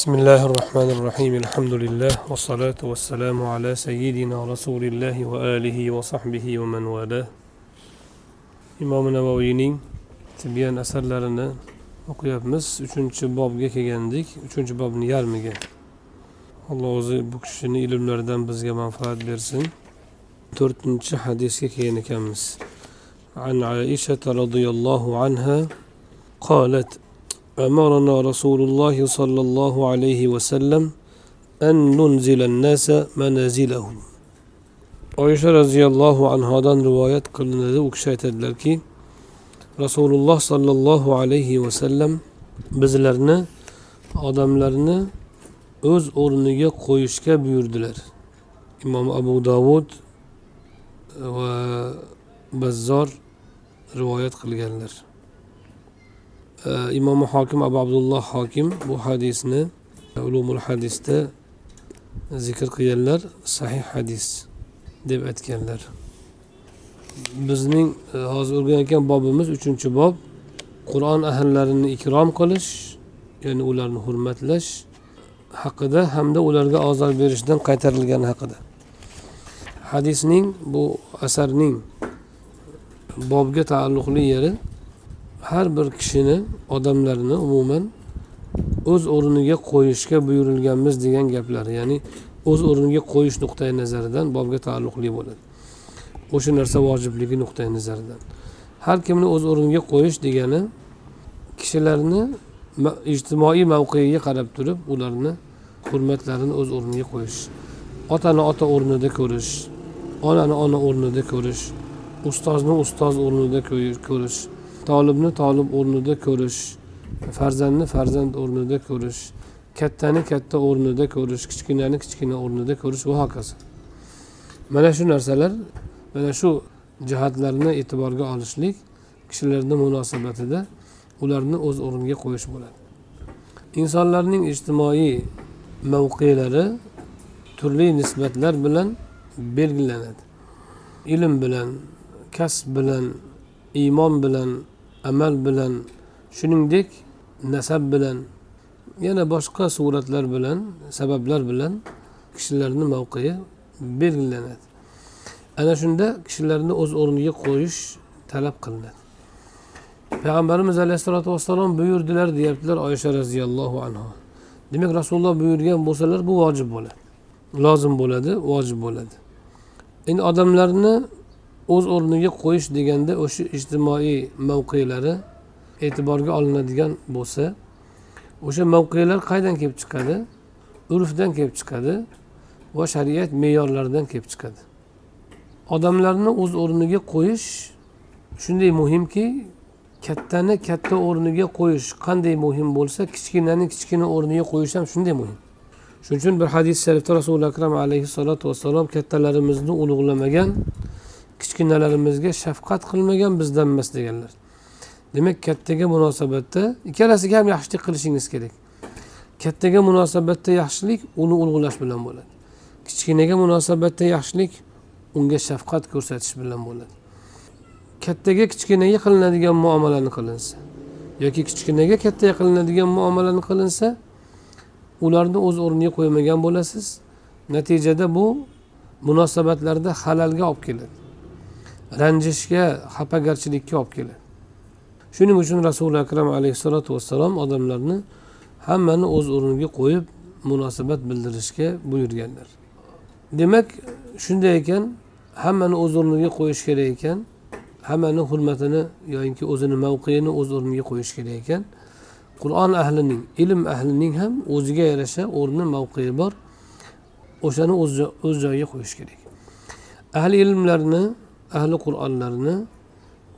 Bismillahirrahmanirrahim. Elhamdülillah ve salatu ve selamu ala seyyidina Resulillah ve alihi ve sahbihi ve man vela. İmam Nevavi'nin tibbiyen asarlarini o'qiyapmiz Üçüncü babga kelgandik. Üçüncü babni yarmiga. Alloh o'zi bu kishini ilmlaridan bizga manfaat bersin. To'rtinchi hadisga kelgan ekanmiz. An Aisha radhiyallohu anha qalat أمرنا رسول الله صلى الله عليه وسلم أن ننزل الناس منازلهم oysha roziyallohu anhodan rivoyat qilinadi u kishi aytadilarki rasululloh sollallohu alayhi vasallam bizlarni odamlarni o'z o'rniga qo'yishga buyurdilar imom abu dovud va bazzor rivoyat qilganlar Imom hokim abu abdulloh hokim bu hadisni e, ulumul hadisda zikr qilganlar sahih hadis deb aytganlar. Bizning e, hozir o'rganayotgan bobimiz uchinchi bob qur'on ahllarini ikrom qilish ya'ni ularni hurmatlash haqida hamda ularga ozor berishdan qaytarilgani haqida. Hadisning bu asarning bobga taalluqli yeri har bir kishini odamlarni umuman o'z o'rniga qo'yishga buyurilganmiz degan gaplar ya'ni o'z o'rniga qo'yish nuqtai nazaridan bobga taalluqli bo'ladi. O'sha narsa vojibligi nuqtai nazaridan. Har kimni o'z o'rniga qo'yish degani kishilarni ijtimoiy mavqeiga qarab turib ularni hurmatlarini o'z o'rniga qo'yish otani ota o'rnida ko'rish onani ona o'rnida ko'rish ustozni ustoz o'rnida ko'rish tolibni tolib o'rnida ko'rish farzandni farzand o'rnida ko'rish kattani katta o'rnida ko'rish kichkinani kichkina o'rnida ko'rish va hokazo. Mana shu narsalar mana shu jihatlarni e'tiborga olishlik kishilarni munosabatida ularni o'z o'rniga qo'yish bo'ladi. Insonlarning ijtimoiy mavqelari turli nisbatlar bilan belgilanadi. Ilm bilan kasb bilan iymon bilan amal bilan shuningdek nasab bilan yana boshqa suratlar bilan sabablar bilan kishilarni mavqei belgilanadi. Ana shunda kishilarni o'z o'rniga qo'yish talab qilinadi. Payg'ambarimiz alayhissalotu vassalom buyurdilar deyaptilar oysha roziyallohu anhu demak rasululloh buyurgan bo'lsalar bu vojib bo'ladi. Lozim bo'ladi vojib bo'ladi. Endi odamlarni o'z o'rniga qo'yish deganda o'sha ijtimoiy mavqelari e'tiborga olinadigan bo'lsa o'sha mavqelar qaydan kelib chiqadi? Urfdan kelib chiqadi va shariat me'yorlaridan kelib chiqadi. Odamlarni o'z o'rniga qo'yish shunday muhimki kattani katta o'rniga qo'yish qanday muhim bo'lsa kichkinani kichkina o'rniga qo'yish ham shunday muhim. Shuning uchun bir hadis sharifda rasuli akram alayhissalotu vassalom kattalarimizni ulug'lamagan kichkinalarimizga shafqat qilmagan bizdan emas deganlar. Demak kattaga munosabatda ikkalasiga ham yaxshilik qilishingiz kerak. Kattaga munosabatda yaxshilik uni ulug'lash bilan bo'ladi. Kichkinaga munosabatda yaxshilik unga shafqat ko'rsatish bilan bo'ladi. Kattaga kichkinaga qilinadigan muomalani qilinsa yoki kichkinaga kattaga qilinadigan muomalani qilinsa ularni o'z o'rniga qo'ymagan bo'lasiz. Natijada bu munosabatlarda halalga olib keladi. Ranjishga xafagarchilikka olib keladi. Shuning uchun rasuli akram alayhissalotu vassalom odamlarni hammani o'z o'rniga qo'yib munosabat bildirishga buyurganlar. Demak shunday ekan hammani o'z o'rniga qo'yish kerak ekan hammani hurmatini yoinki o'zini mavqeini o'z o'rniga qo'yish kerak ekan. Qur'on ahlining ilm ahlining ham o'ziga yarasha o'rni mavqei bor. O'shani o'z joyiga qo'yish kerak. Ahli ilmlarni ahli qur'onlarni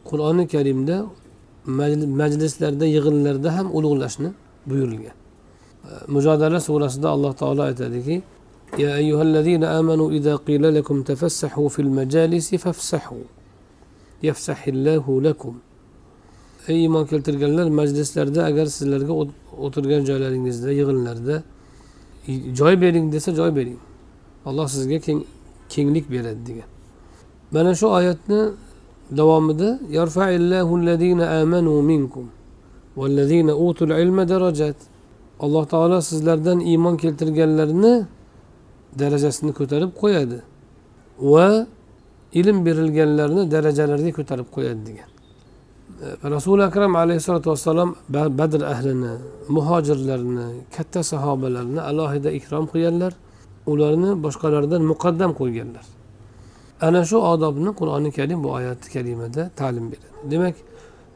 qur'oni karimda majlislarda yig'inlarda ham ulug'lashni buyurilgan mujodala surasida alloh taolo aytadiki يا أيها الذين آمنوا إذا قيل لكم تفسحوا في المجالس فافسحوا يفسح الله لكم ey iymon keltirganlar majlislarda agar sizlarga o'tirgan joylaringizda yig'inlarda joy bering desa joy bering alloh sizga keng kenglik beradi degan Mana shu oyatni davomida alloh taolo sizlardan iymon keltirganlarni darajasini ko'tarib qo'yadi va ilm berilganlarni darajalariga ko'tarib qo'yadi degan. E, Rasuli akram alayhissalotu vassalom badr ahlini muhojirlarni katta sahobalarni alohida ikrom qilganlar ularni boshqalardan muqaddam qo'yganlar. Ana shu odobni qur'oni karim bu oyati karimada ta'lim beradi. Demak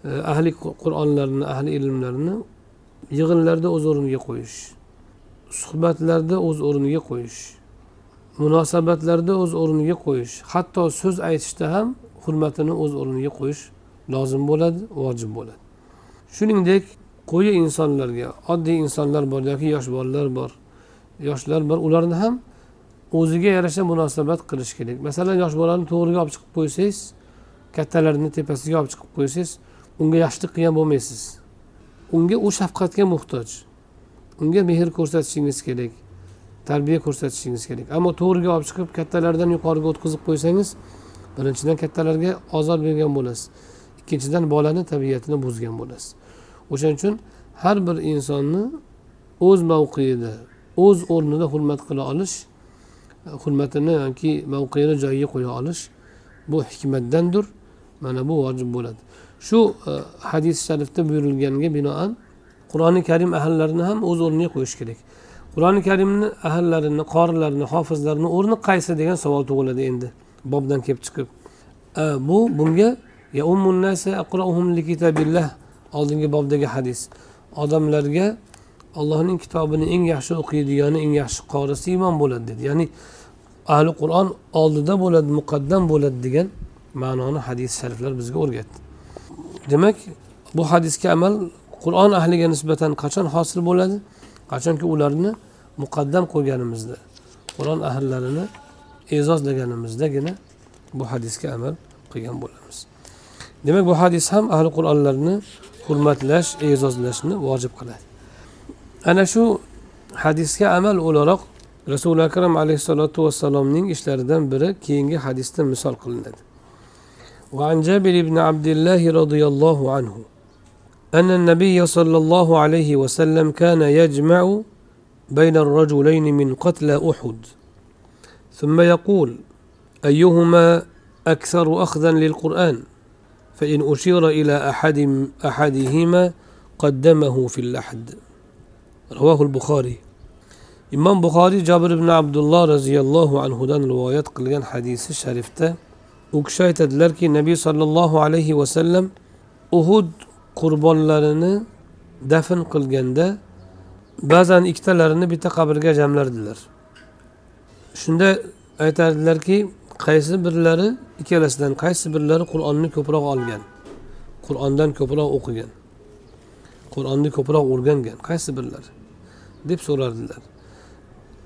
e, ahli qur'onlarni ahli ilmlarni yig'inlarda o'z o'rniga qo'yish suhbatlarda o'z o'rniga qo'yish munosabatlarda o'z o'rniga qo'yish hatto so'z aytishda ham hurmatini o'z o'rniga qo'yish lozim bo'ladi vojib bo'ladi. Shuningdek qo'yi insonlarga oddiy insonlar bor yoki yosh bolalar bor yoshlar bor ularni ham o'ziga yarasha munosabat qilish kerak. Masalan yosh bolani to'g'riga olib chiqib qo'ysangiz kattalarni tepasiga olib chiqib qo'ysangiz unga yaxshilik qilgan bo'lmaysiz. Unga u shafqatga muhtoj. Unga mehr ko'rsatishingiz kerak tarbiya ko'rsatishingiz kerak. Ammo to'g'riga olib chiqib kattalardan yuqoriga o'tkazib qo'ysangiz birinchidan kattalarga ozor bergan bo'lasiz. Ikkinchidan bolani tabiatini buzgan bo'lasiz. O'shaning uchun har bir insonni o'z mavqeida o'z o'rnida hurmat qila olish hurmatini yoki mavqeini joyiga qo'ya olish bu hikmatdandir. Mana bu vojib bo'ladi. Shu e, hadis sharifda buyurilganga binoan qur'oni karim ahallarini ham o'z o'rniga qo'yish kerak. Qur'oni karimni ahallarini qorilarini hofizlarini o'rni qaysi degan savol tug'iladi endi. Bobdan kelib chiqib. E, bu bunga oldingi bobdagi hadis. Odamlarga allohning kitobini eng yaxshi o'qiydigani eng yaxshi qorisi imom bo'ladi dedi. Ya'ni ahli qur'on oldida bo'ladi muqaddam bo'ladi degan ma'noni hadis shariflar bizga o'rgatdi. Demak bu hadisga amal qur'on ahliga nisbatan qachon hosil bo'ladi? Qachonki ularni muqaddam qo'yganimizda qur'on ahllarini e'zozlaganimizdagina bu hadisga amal qilgan bo'lamiz. Demak bu hadis ham ahli qur'onlarni hurmatlash e'zozlashni vojib qiladi. Ana shu hadisga amal o'laroq rasuli akram alayhissalotu vassalomning ishlaridan biri keyingi hadisda misol qilinadi وعن جابر بن عبد الله رضي الله عنه أن النبي صلى الله عليه وسلم كان يجمع بين الرجلين من قتلى أحد. ثم يقول أيهما أكثر أخذا للقرآن؟ فإن أشير إلى أحد أحدهما قدمه في اللحد. ravohul buxoriy imom buxoriy jobir ibn abdulloh roziyallohu anhudan rivoyat qilgan hadisi sharifda u kishi aytadilarki nabiy sollallohu alayhi vasallam uhud qurbonlarini dafn qilganda ba'zan ikkitalarini bitta qabrga jamlardilar. Shunda aytardilarki qaysi birlari ikkalasidan qaysi birlari qur'onni ko'proq olgan qur'ondan ko'proq o'qigan qur'onni ko'proq o'rgangan qaysi birlari? Deb so'rardilar.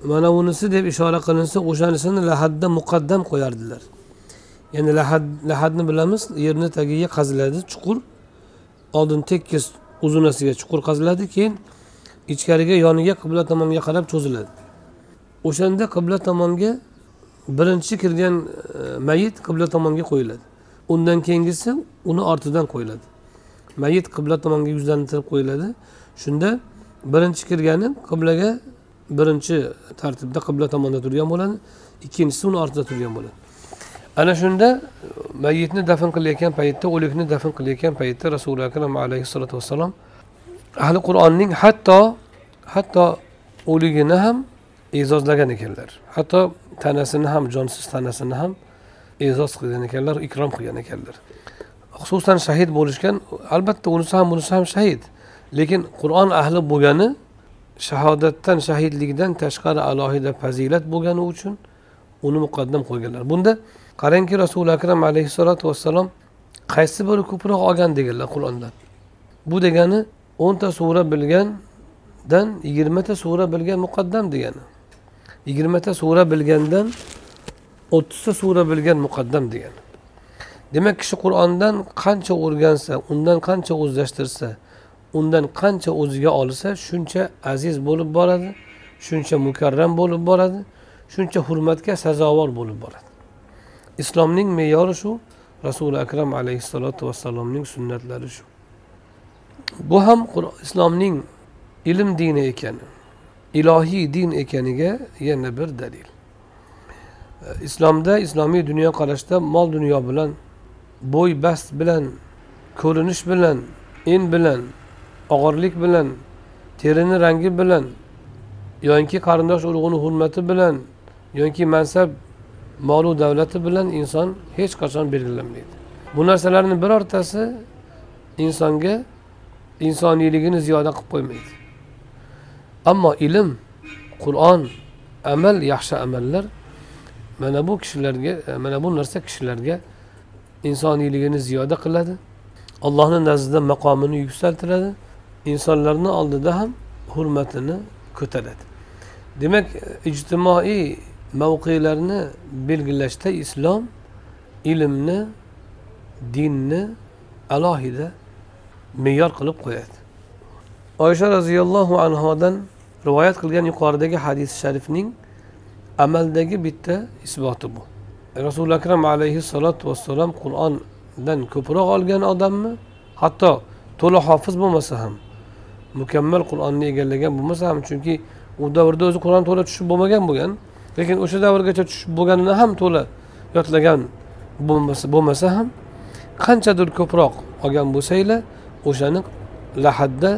Mana bunisi deb ishora qilinsa o'shanisini lahadda muqaddam qo'yardilar. Ya'ni lahad lahadni bilamiz yerni tagiga qaziladi chuqur. Oldin tekis uzunasiga chuqur qaziladi keyin ichkariga yoniga qibla tomonga qarab cho'ziladi. O'shanda qibla tomonga birinchi kirgan e, mayit qibla tomonga qo'yiladi. Undan keyingisi uni ortidan qo'yiladi. Mayit qibla tomonga yuzlantirib qo'yiladi. Shunda birinchi kirgani qiblaga birinchi tartibda qibla tomonda turgan bo'ladi ikkinchisi uni ortida turgan bo'ladi. Ana shunda mayitni dafn qilayotgan paytda o'likni dafn qilayotgan paytda rasuli akram alayhissalotu vassalom ahli qur'onning hatto hatto o'ligini ham e'zozlagan ekanlar. Hatto tanasini ham jonsiz tanasini ham e'zoz qilgan ekanlar ikrom qilgan ekanlar. Xususan shahid bo'lishgan albatta unisi ham bunisi ham shahid. Lekin qur'on ahli bo'lgani shahodatdan shahidlikdan tashqari alohida fazilat bo'lgani uchun uni muqaddam qo'yganlar. Bunda qarangki rasuli akram alayhissalotu vassalom qaysi biri ko'proq olgan deganlar qur'ondan. Bu degani o'nta sura bilgandan yigirmata sura bilgan muqaddam degani. Yigirmata sura bilgandan o'ttizta sura bilgan muqaddam degani. Demak kishi qur'ondan qancha o'rgansa undan qancha o'zlashtirsa undan qancha o'ziga olsa shuncha aziz bo'lib boradi shuncha mukarram bo'lib boradi shuncha hurmatga sazovor bo'lib boradi. Islomning me'yori shu rasuli akram alayhissalotu vassalomning sunnatlari shu. Bu ham islomning ilm dini ekani ilohiy din ekaniga yana bir dalil. Islomda islomiy dunyoqarashda mol dunyo bilan bo'y bast bilan ko'rinish bilan en bilan og'irlik bilan terini rangi bilan yoki qarindosh urug'ini hurmati bilan yoki mansab molu davlati bilan inson hech qachon belgilanmaydi. Bu narsalarni birortasi insonga insoniyligini ziyoda qilib qo'ymaydi. Ammo ilm qur'on amal yaxshi amallar mana bu kishilarga mana bu narsa kishilarga insoniyligini ziyoda qiladi. Allohni nazdida maqomini yuksaltiradi. Insonlarni oldida ham hurmatini ko'taradi. Demak ijtimoiy mavqelarni belgilashda islom ilmni dinni alohida me'yor qilib qo'yadi. Oysha roziyallohu anhodan rivoyat qilgan yuqoridagi hadis sharifning amaldagi bitta isboti bu. Rasuli akram alayhissalotu vassalom qur'ondan ko'proq olgan odammi? Hatto to'la hofiz bo'lmasa ham mukammal qur'onni egallagan bo'lmasa ham chunki u davrda o'zi qur'on to'la tushib bo'lmagan bo'lgan lekin o'sha davrgacha tushib bo'lganini ham to'la yodlagan bo'lmasa bo'lmasa ham qanchadir ko'proq olgan bo'lsanglar o'shani lahadda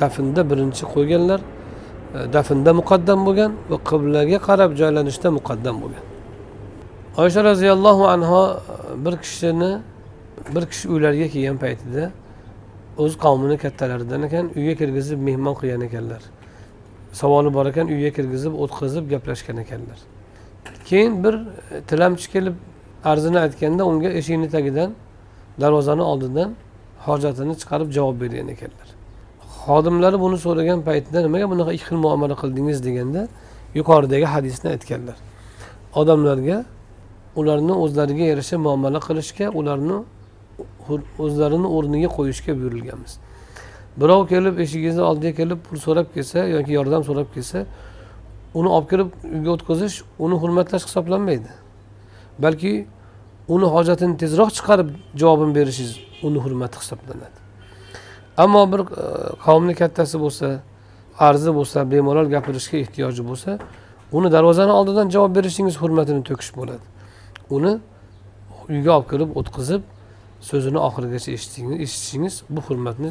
dafnda birinchi qo'yganlar e, dafnda muqaddam bo'lgan va qiblaga qarab joylanishda muqaddam bo'lgan. Oysha roziyallohu anhu bir kishini bir kishi uylariga kelgan paytida o'z qavmini kattalaridan ekan uyga kirgizib mehmon qilgan ekanlar. Savoli bor ekan uyga kirgizib o'tkazib gaplashgan ekanlar. Keyin bir e, tilamchi kelib arzini aytganda unga eshikni tagidan darvozani oldidan hojatini chiqarib javob bergan ekanlar. Xodimlari buni so'ragan paytida nimaga bunaqa ikki xil muomala qildingiz deganda yuqoridagi hadisni aytganlar. Odamlarga ularni o'zlariga yarasha muomala qilishga ularni o'zlarini o'rniga qo'yishga buyurilganmiz. Birov kelib eshigingizni oldiga kelib pul so'rab kelsa yoki yordam so'rab kelsa uni olib kirib uyga o'tkazish uni hurmatlash hisoblanmaydi. Balki uni hojatini tezroq chiqarib javobini berishingiz uni hurmati hisoblanadi. Ammo bir e, qavmni kattasi bo'lsa arzi bo'lsa bemalol gapirishga ehtiyoji bo'lsa uni darvozani oldidan javob berishingiz hurmatini to'kish bo'ladi. Uni uyga olib kirib o'tqizib so'zini oxirigacha eshitishingiz bu hurmatni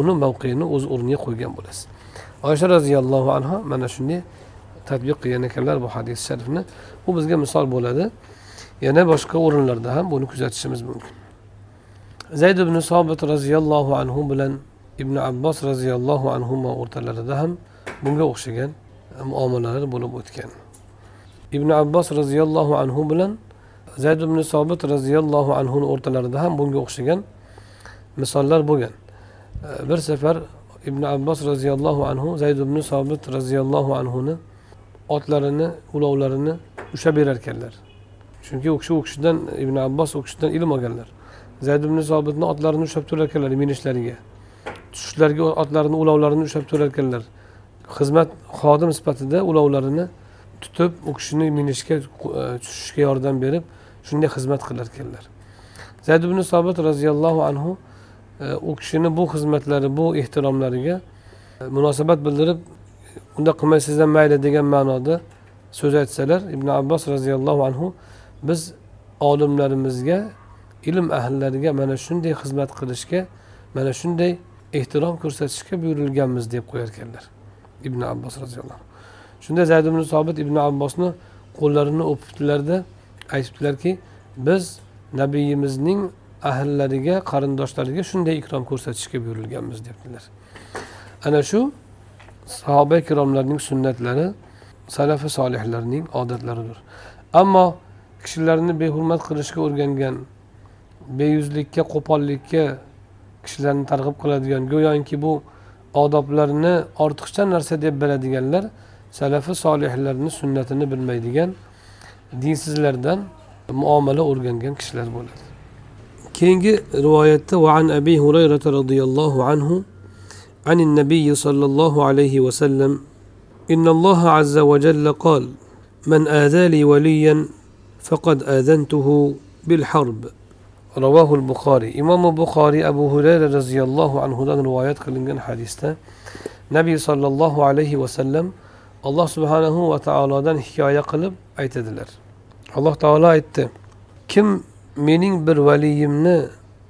uni mavqeini o'z o'rniga qo'ygan bo'lasiz. Oysha roziyallohu anhu mana shunday tadbiq qilgan ekanlar bu hadis sharifni. Bu bizga misol bo'ladi. Yana boshqa o'rinlarda ham buni kuzatishimiz mumkin. Zayd ibn sobit roziyallohu anhu bilan ibn abbos roziyallohu anhu o'rtalarida ham bunga o'xshagan muomalalar bo'lib o'tgan. Ibn abbos roziyallohu anhu bilan zayd ibn sobit roziyallohu anhuni o'rtalarida ham bunga o'xshagan misollar bo'lgan. E, bir safar ibn abbos roziyallohu anhu zayd ibn sobit roziyallohu anhuni otlarini ulovlarini ushlab berar ekanlar. Chunki u kishi u kishidan ibn abbos u kishidan ilm olganlar. Zayd ibn sobitni otlarini ushlab turar ekanlar minishlariga. Tushishlarga otlarini ulovlarini ushlab turar ekanlar. Xizmat xodim sifatida ulovlarini tutib u kishini minishga e, tushishga yordam berib shunday xizmat qilar ekanlar zayd ibn sobit roziyallohu anhu e, u kishini bu xizmatlari bu ehtiromlariga e, munosabat bildirib unda qilmaysizlar mayli degan ma'noda so'z aytsalar ibn abbos roziyallohu anhu biz olimlarimizga ilm ahllariga mana shunday xizmat qilishga mana shunday ehtirom ko'rsatishga buyurilganmiz deb qo'yar ekanlar ibn abbos roziyallohu anhu. Shunda zayd ibn sobit ibn abbosni qo'llarini o'pibdilarda aytibdilarki biz nabiyimizning ahllariga qarindoshlariga shunday ikrom ko'rsatishga buyurilganmiz debdilar. Ana shu sahoba ikromlarning sunnatlari salafi solihlarning odatlaridir. Ammo kishilarni behurmat qilishga o'rgangan beyuzlikka qo'pollikka kishilarni targ'ib qiladigan go'yoki bu odoblarni ortiqcha narsa deb biladiganlar salafi solihlarni sunnatini bilmaydigan dinsizlardan muomala o'rgangan kishilar bo'ladi. Keyingi rivoyatda وعن أبي هريرة رضي الله عنه عن النبي صلى الله عليه وسلم إن الله عز وجل قال من آذى لي وليا فقد آذنته بالحرب رواه البخاري إمام البخاري أبو هريرة رضي الله عنه دان روايات قلنgan hadisda nabiy sollallohu alayhi vasallam alloh subhanahu va taolodan hikoya qilib aytadilar. Alloh taolo aytdi kim mening bir valiyimni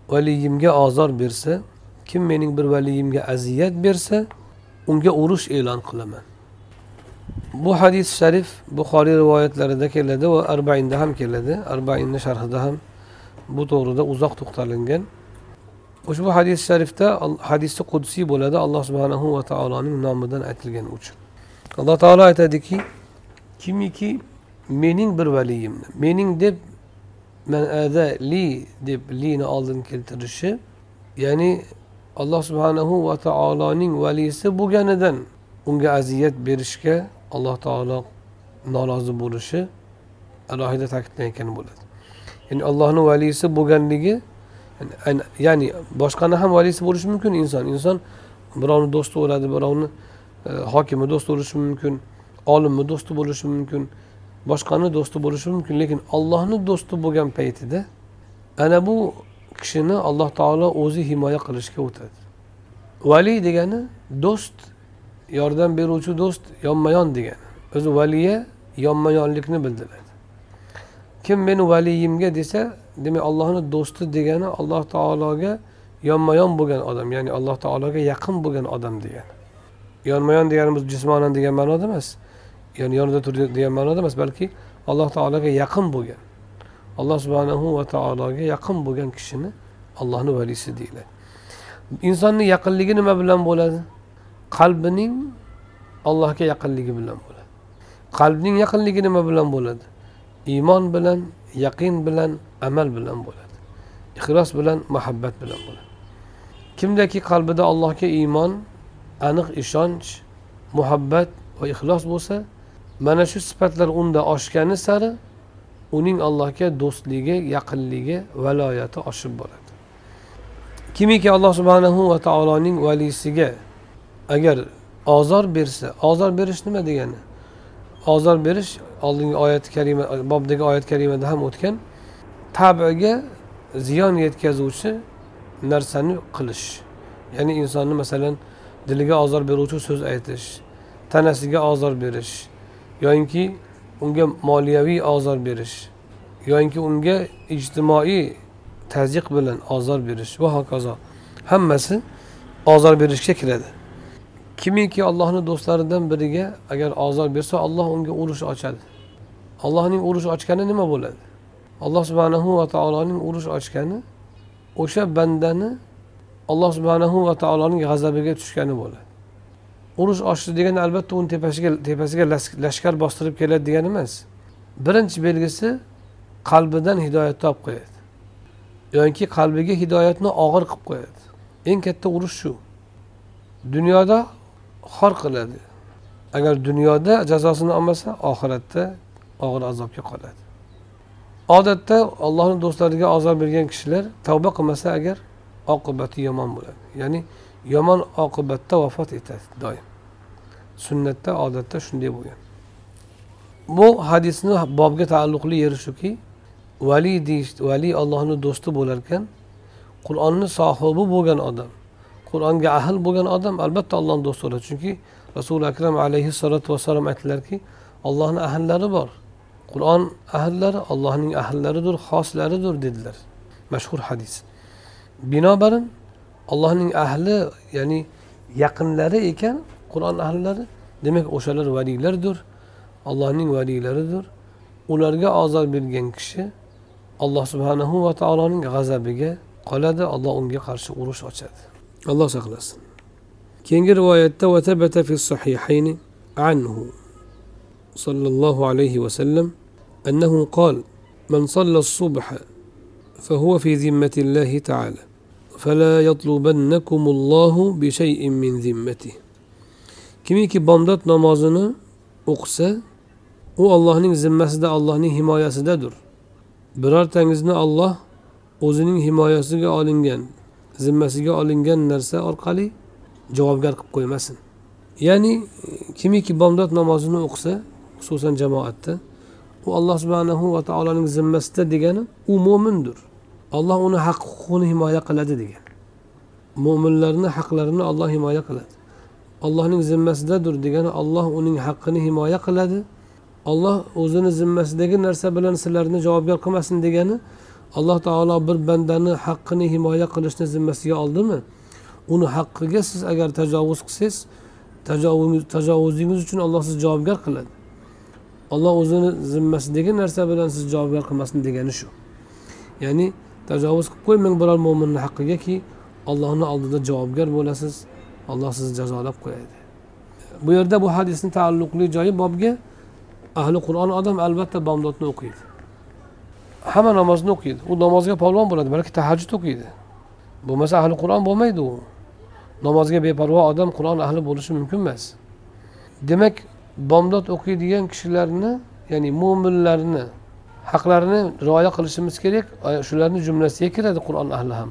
valiyimga ozor bersa kim mening bir valiyimga aziyat bersa unga urush e'lon qilaman. Bu hadis sharif buxoriy rivoyatlarida keladi va arbainda ham keladi. Arbainni sharhida ham bu to'g'rida uzoq to'xtalingan. Ushbu hadis sharifda hadisi qudsiy bo'ladi. Alloh subhanahu va taoloning nomidan aytilgani uchun. Alloh taolo aytadiki kimiki mening bir valiyimni mening deb manada li deb lini oldin keltirishi ya'ni alloh subhanahu va taoloning valisi bo'lganidan unga aziyat berishga alloh taolo norozi bo'lishi alohida ta'kidlanayotgan bo'ladi. Ya'ni allohni valisi bo'lganligi ya'ni boshqani ham valisi bo'lishi mumkin inson. Inson birovni do'sti bo'ladi birovni hokimni hokimi do'sti bo'lishi mumkin olimni do'sti bo'lishi mumkin boshqani do'sti bo'lishi mumkin lekin ollohni do'sti bo'lgan paytida ana bu kishini alloh taolo o'zi himoya qilishga o'tadi vali degani do'st yordam beruvchi do'st yonma yon degani o'zi valiya yonma yonlikni bildiradi kim meni valiyimga desa demak allohni do'sti degani alloh taologa yonma yon bo'lgan odam ya'ni alloh taologa yaqin bo'lgan odam degani yonma yon deganimiz jismonan degan ma'noda emas. Ya'ni yonida tur degan ma'noda emas balki alloh taologa yaqin bo'lgan alloh subhanahu va taologa yaqin bo'lgan kishini allohni valisi deyiladi insonni yaqinligi nima bilan bo'ladi? Qalbining allohga yaqinligi bilan bo'ladi. Qalbning yaqinligi nima bilan bo'ladi? Iymon bilan yaqin bilan amal bilan bo'ladi. Ixlos bilan muhabbat bilan bo'ladi. Kimdaki qalbida allohga iymon aniq ishonch muhabbat va ixlos bo'lsa mana shu sifatlar unda oshgani sari uning allohga do'stligi yaqinligi valoyati oshib boradi. Kimiki alloh subhanahu va taoloning valisiga agar ozor bersa ozor berish nima degani? Ozor berish oldingi oyat karima bobdagi oyat karimada ham o'tgan tabiga ziyon yetkazuvchi narsani qilish. Ya'ni insonni masalan diliga ozor beruvchi so'z aytish tanasiga ozor berish yoyinki unga moliyaviy ozor berish yoyinki unga ijtimoiy tazyiq bilan ozor berish. Va hokazo hammasi ozor berishga kiradi. Kimiki allohni do'stlaridan biriga agar ozor bersa olloh unga urush ochadi. Allohning urush ochgani nima bo'ladi? Alloh subhanahu va taoloning urush ochgani o'sha bandani alloh subhanahu va taoloning g'azabiga tushgani bo'ladi. Urush ochdi degani albatta uni tepasiga tepasiga lashkar bostirib keladi degani emas. Birinchi belgisi qalbidan hidoyat topib qo'yadi. Yoki qalbiga hidoyatni og'ir qilib qo'yadi. Eng katta urush shu. Dunyoda xor qiladi. Agar dunyoda jazosini olmasa oxiratda og'ir azobga qoladi. Odatda allohni do'stlariga azob bergan kishilar tavba qilmasa agar oqibati yomon bo'ladi. Ya'ni yomon oqibatda vafot etadi doim. Sunnatda odatda shunday bo'lgan. Bu hadisni bobga taalluqli yeri shuki valiy deyish valiy allohni do'sti bo'larkan qur'onni sohibi bo'lgan odam qur'onga ahl bo'lgan odam albatta allohni do'sti bo'ladi. Chunki rasuli akram alayhissalotu vassalom aytdilarki ollohni ahllari bor. Qur'on ahllari allohning ahillaridir xoslaridir dedilar. Mashhur hadis. Binobarin allohning ahli ya'ni yaqinlari ekan qur'on ahllari demak o'shalar valiylardir allohning valiylaridir ularga ozor bergan kishi alloh subhanahu va taoloning g'azabiga qoladi alloh unga qarshi urush ochadi alloh saqlasin keyingi rivoyatda vatabata fi sahihayni anhu صلى الله عليه وسلم أنه قال من صلى الصبح فهو في ذمة الله تعالى فلا يطلبنكم الله بشيء من ذمته kimiki bomdod namozini o'qisa u ollohning zimmasida allohning himoyasidadir birortangizni olloh o'zining himoyasiga olingan zimmasiga olingan narsa orqali javobgar qilib qo'ymasin ya'ni kimiki bomdod namozini o'qisa xususan jamoatda u alloh subhanahu va taoloning zimmasida degani u mo'mindir alloh uni haq huquqini himoya qiladi degan. Mo'minlarni haqlarini olloh himoya qiladi. Allohning zimmasidadir degani olloh uning haqqini himoya qiladi. Olloh o'zini zimmasidagi narsa bilan sizlarni javobgar qilmasin degani alloh taolo bir bandani haqqini himoya qilishni zimmasiga oldimi? Uni haqqiga siz agar tajovuz qilsangiz tajovuzingiz uchun alloh sizni javobgar qiladi. Olloh o'zini zimmasidagi narsa bilan sizni javobgar qilmasin degani shu. Ya'ni tajovuz qilib qo'ymang biror mo'minni haqqigaki allohni oldida javobgar bo'lasiz alloh sizni jazolab qo'yadi. Bu yerda bu hadisni taalluqli joyi bobga ahli qur'on odam albatta bomdodni o'qiydi. Hamma namozni o'qiydi. U namozga polvon bo'ladi balki tahajjud o'qiydi. Bo'lmasa ahli qur'on bo'lmaydi u. Namozga beparvo odam qur'on ahli bo'lishi mumkin emas. Demak bomdod o'qiydigan kishilarni ya'ni mo'minlarni haqlarini rioya qilishimiz kerak shularni jumlasiga kiradi qur'on ahli ham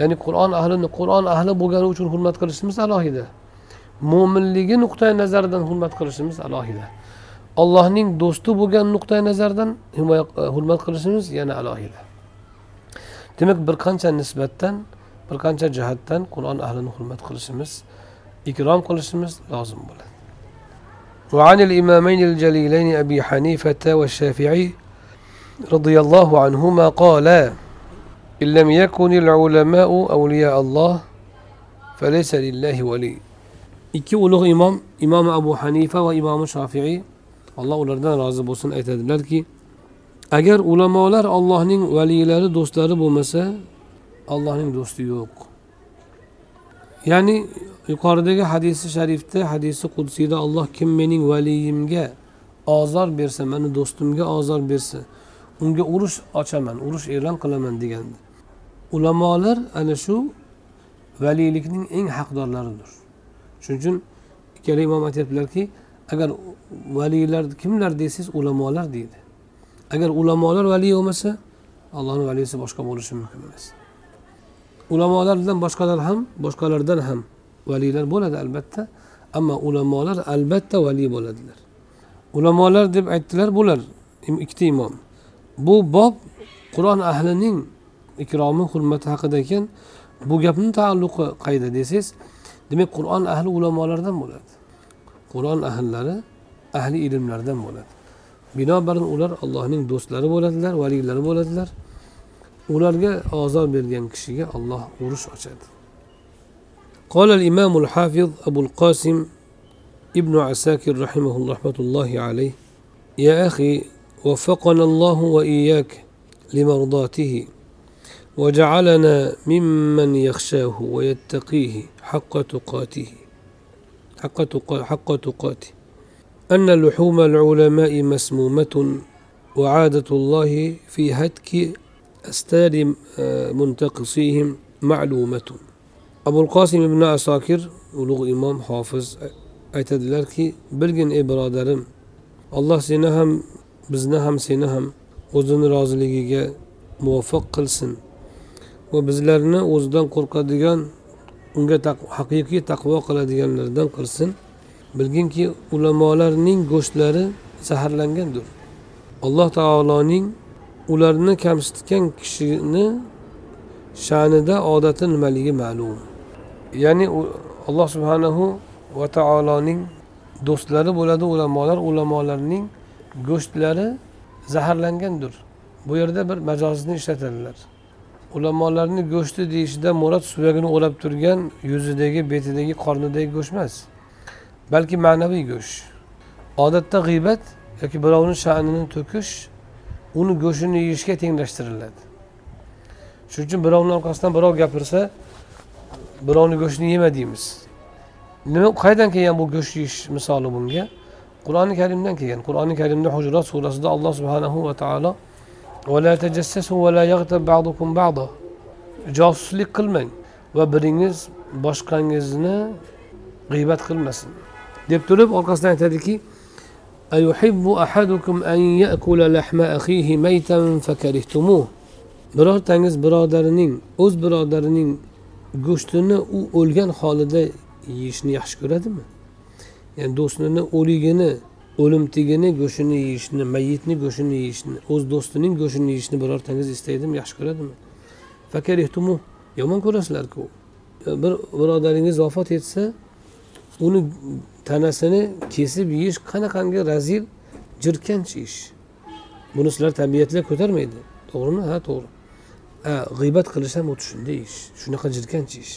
ya'ni qur'on ahlini qur'on ahli bo'lgani uchun hurmat qilishimiz alohida mo'minligi nuqtai nazaridan hurmat qilishimiz alohida allohning do'sti bo'lgan nuqtai nazardan hurmat qilishimiz yana alohida demak bir qancha nisbatdan bir qancha jihatdan qur'on ahlini hurmat qilishimiz ikrom qilishimiz lozim bo'ladi وعن الإمامين الجليلين أبي حنيفة والشافعي radıyallahu anhuma kâle İllem yekunil ulemâ'u evliya Allah feleyse lillahi veli. İki uluğ imam, İmam Ebu Hanife ve İmam Şafii Allah onlardan razı olsun etediler ki eğer ulemalar Allah'ın velileri dostları bulmasa Allah'ın dostu yok. Yani yukarıdaki hadisi şerifte hadisi kudsiyde Allah kim benim veliyimge azar berse, meni dostumga azar berse unga urush ochaman urush e'lon qilaman degandi ulamolar ana shu valiylikning eng haqdorlaridir. Shuning uchun ikkala imom aytyaptilarki agar valiylar kimlar desangiz ulamolar deydi. Agar ulamolar valiy bo'lmasa allohni valiysi boshqa bo'lishi mumkin emas. Ulamolardan boshqalar ham boshqalardan ham valiylar bo'ladi albatta ammo ulamolar albatta valiy bo'ladilar. Ulamolar deb aytdilar bular ikkita imom. bu bob qur'on ahlining ikromi hurmati haqida ekan bu gapni taalluqi qayda desangiz demak qur'on ahli ulamolardan bo'ladi qur'on ahllari ahli ilmlardan bo'ladi binobarin ular allohning do'stlari bo'ladilar valiylari bo'ladilar ularga ozor bergan kishiga olloh urush ochadi قال الإمام الحافظ أبو القاسم ابن عساكر رحمه الله رحمة الله عليه يا أخي وفقنا الله وإياك لمرضاته وجعلنا ممن يخشاه ويتقيه حق تقاته حق, تقا حق تقاته. أن لحوم العلماء مسمومة وعادة الله في هتك أستار منتقصيهم معلومة. أبو القاسم ابن أساكر hofiz aytadilarki bilgin ey birodarim alloh seni ham bizni ham seni ham o'zini roziligiga muvofiq qilsin. Va bizlarni o'zidan qo'rqadigan unga haqiqiy taqvo qiladiganlardan qilsin. Bilginki ulamolarning go'shtlari zaharlangandir. Alloh taoloning ularni kamsitgan kishini sha'nida odati nimaligi ma'lum. Ya'ni alloh subhanahu va taoloning do'stlari bo'ladi ulamolar ulamolarning go'shtlari zaharlangandir. Bu yerda bir majozni ishlatadilar. Ulamolarni go'shti deyishida murod suyagini o'rab turgan yuzidagi betidagi qornidagi go'sht emas balki ma'naviy go'sht. Odatda g'iybat yoki birovni sha'nini to'kish uni go'shtini yeyishga tenglashtiriladi. Shuning uchun birovni orqasidan birov gapirsa birovni go'shtini yema deymiz. Nima qayerdan kelgan bu go'sht yeyish misoli bunga? qur'oni karimdan kelgan qur'oni karimda hujrat surasida alloh subhanahu va taolo josuslik qilmang va biringiz boshqangizni g'iybat qilmasin deb turib orqasidan aytadiki أيحب أحدكم أن يأكل لحم أخيه ميتا فكرهتموه birortangiz birodarining o'z birodarining go'shtini u o'lgan holida yeyishni yaxshi ko'radimi Ya'ni do'stini o'ligini o'limtigini go'shtini yeyishni mayitni go'shtini yeyishni o'z do'stining go'shtini yeyishni birortangiz istaydimi yaxshi ko'radimi yomon ko'rasizlarku bir birodaringiz vafot etsa uni tanasini kesib yeyish qanaqangi razil jirkanch ish buni sizlar tabiatlar ko'tarmaydi to'g'rimi ha to'g'ri g'iybat qilish ham xuddi shunday ish shunaqa jirkanch ish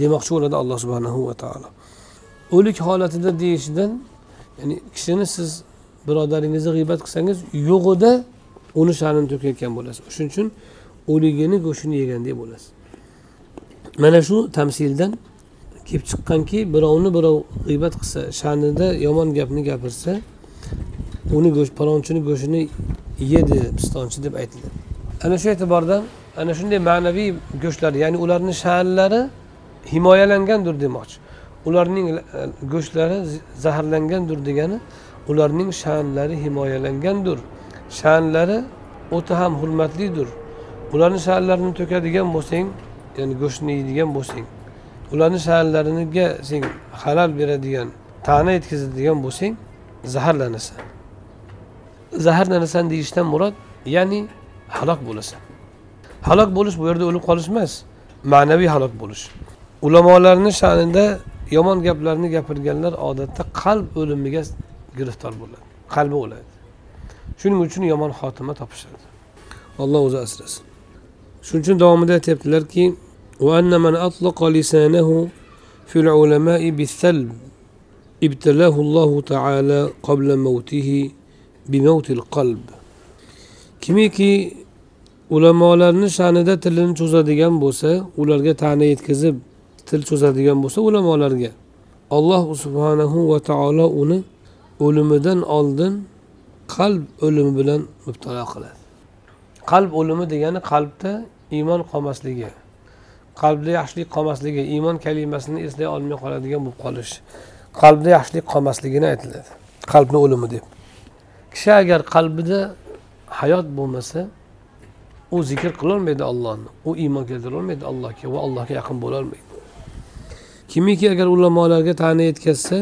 demoqchi bo'ladi alloh subhanahu va taolo o'lik holatida deyishidan ya'ni kishini siz birodaringizni g'iybat qilsangiz yo'g'ida uni sha'nini to'kayotgan bo'lasiz. Shuning uchun o'ligini go'shtini yegandek bo'lasiz. Mana shu tamsildan kelib chiqqanki birovni birov g'iybat qilsa sha'nida yomon gapni gapirsa uni go'sht palonchini go'shtini yedi pistonchi deb aytiladi. Ana shu e'tibordan ana shunday ma'naviy go'shtlar ya'ni ularni sha'nlari himoyalangandir demoqchi. Ularning e, go'shtlari zaharlangandir degani ularning sha'nlari himoyalangandir sha'nlari o'ta ham hurmatlidir ularni sha'nlarini to'kadigan bo'lsang ya'ni go'shtni yeydigan bo'lsang ularni sha'nlariga sen halal beradigan ta'na yetkazadigan bo'lsang zaharlanasan. Zaharlanasan deyishdan murod ya'ni halok bo'lasan. Halok bo'lish bu yerda o'lib qolish emas ma'naviy halok bo'lish. Ulamolarni sha'nida yomon gaplarni gapirganlar odatda qalb o'limiga giriftor bo'ladi qalbi o'ladi shuning uchun yomon xotima topishadi alloh o'zi asrasin shuning uchun davomida aytyaptilarki وأن من أطلق لسانه في العلماء بالثلب ابتلاه الله تعالى قبل موته بموت القلب kimiki ulamolarni sha'nida tilini cho'zadigan bo'lsa ularga ta'na yetkazib til cho'zadigan bo'lsa ulamolarga. Alloh subhanahu va taolo uni o'limidan oldin qalb o'limi bilan mubtalo qiladi. Qalb o'limi degani qalbda iymon qolmasligi qalbda yaxshilik qolmasligi iymon kalimasini eslay olmay qoladigan bo'lib qolish qalbda yaxshilik qolmasligini aytiladi. Qalbni o'limi deb. Kishi agar qalbida hayot bo'lmasa u zikr qilolmaydi ollohni u iymon keltirolmaydi allohga va allohga yaqin bo'lolmaydi. kimiki agar ulamolarga ta'na yetkazsa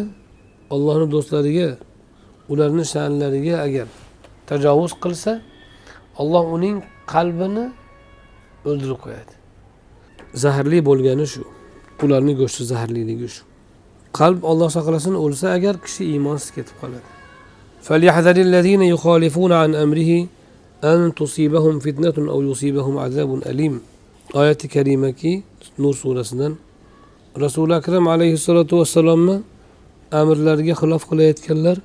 ollohni do'stlariga ularni sha'nlariga agar tajovuz qilsa olloh uning qalbini o'ldirib qo'yadi zaharli bo'lgani shu ularni go'shti zaharliligi shu qalb olloh saqlasin o'lsa agar kishi iymonsiz ketib qoladi فليحذر الذين يخالفون عن أمره أن تصيبهم فتنة أو يصيبهم عذاب أليم آية كريمة كي نور سورة rasuli akram alayhissalotu vassalomni amrlariga xilof qilayotganlar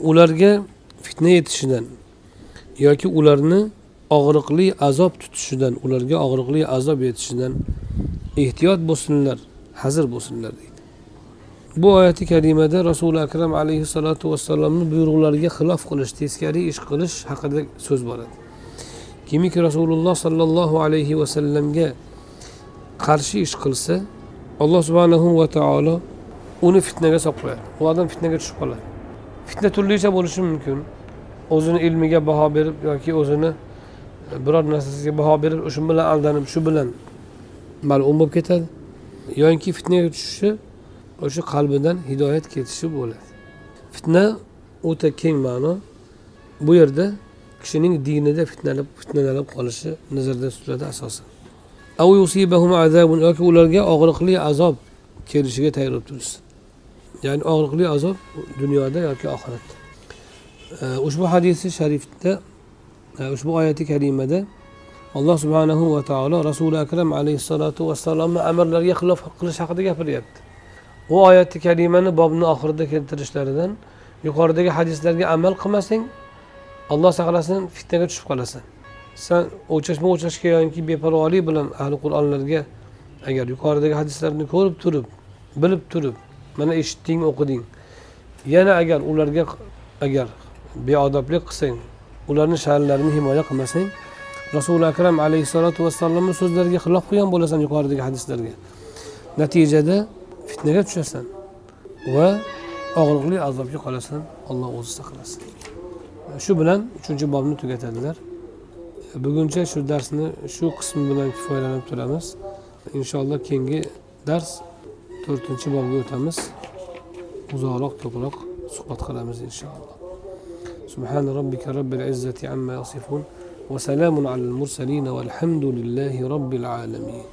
ularga fitna yetishidan yoki ularni og'riqli azob tutishidan ularga og'riqli azob yetishidan ehtiyot bo'lsinlar hazir bo'lsinlar deydi. Bu oyati karimada rasuli akram alayhissalotu vassalomni buyruqlariga xilof qilish teskari ish qilish haqida so'z boradi. Kimiki rasululloh sollallohu alayhi vasallamga qarshi ish qilsa alloh subhanahu va taolo uni fitnaga solib qo'yadi u odam fitnaga tushib qoladi. Fitna turlicha bo'lishi mumkin. O'zini ilmiga baho berib yoki o'zini e, biror narsasiga baho berib shu bilan aldanib shu bilan malum bo'lib ketadi. Yoki fitnaga tushishi o'sha qalbidan hidoyat ketishi bo'ladi. Fitna o'ta keng ma'no. Bu yerda kishining dinida fitnalab fitnalanib qolishi nazarda tutiladi asosan. Yoki ularga og'riqli azob kelishiga tayyorlab turishsin ya'ni og'riqli azob dunyoda yoki oxiratda. Ushbu hadisi sharifda e, ushbu oyati karimada alloh subhanahu va taolo rasuli akram alayhissalotu vassalomni amrlariga xilof qilish haqida gapiryapti. U oyati karimani bobni oxirida keltirishlaridan yuqoridagi hadislarga amal qilmasang olloh saqlasin fitnaga tushib qolasan. San o'chashma o'chashga yoki beparvolik bilan ahli qur'onlarga agar yuqoridagi hadislarni ko'rib turib bilib turib mana eshitding o'qiding. Yana agar ularga agar beodoblik qilsang ularni sha'nlarini himoya qilmasang rasuli akram alayhissalotu vassalomni so'zlariga xilof qilgan bo'lasan yuqoridagi hadislarga. Natijada fitnaga tushasan va og'riqli azobga qolasan. Alloh o'zi saqlasin. Shu bilan uchinchi bobni tugatadilar. Buguncha shu darsni shu qismi bilan kifoyalanib turamiz inshaalloh keyingi dars to'rtinchi bobga o'tamiz uzoqroq ko'proq suhbat qilamiz inshaalloh سبحان ربك رب العزة عما يصفون وسلام على المرسلين والحمد لله رب العالمين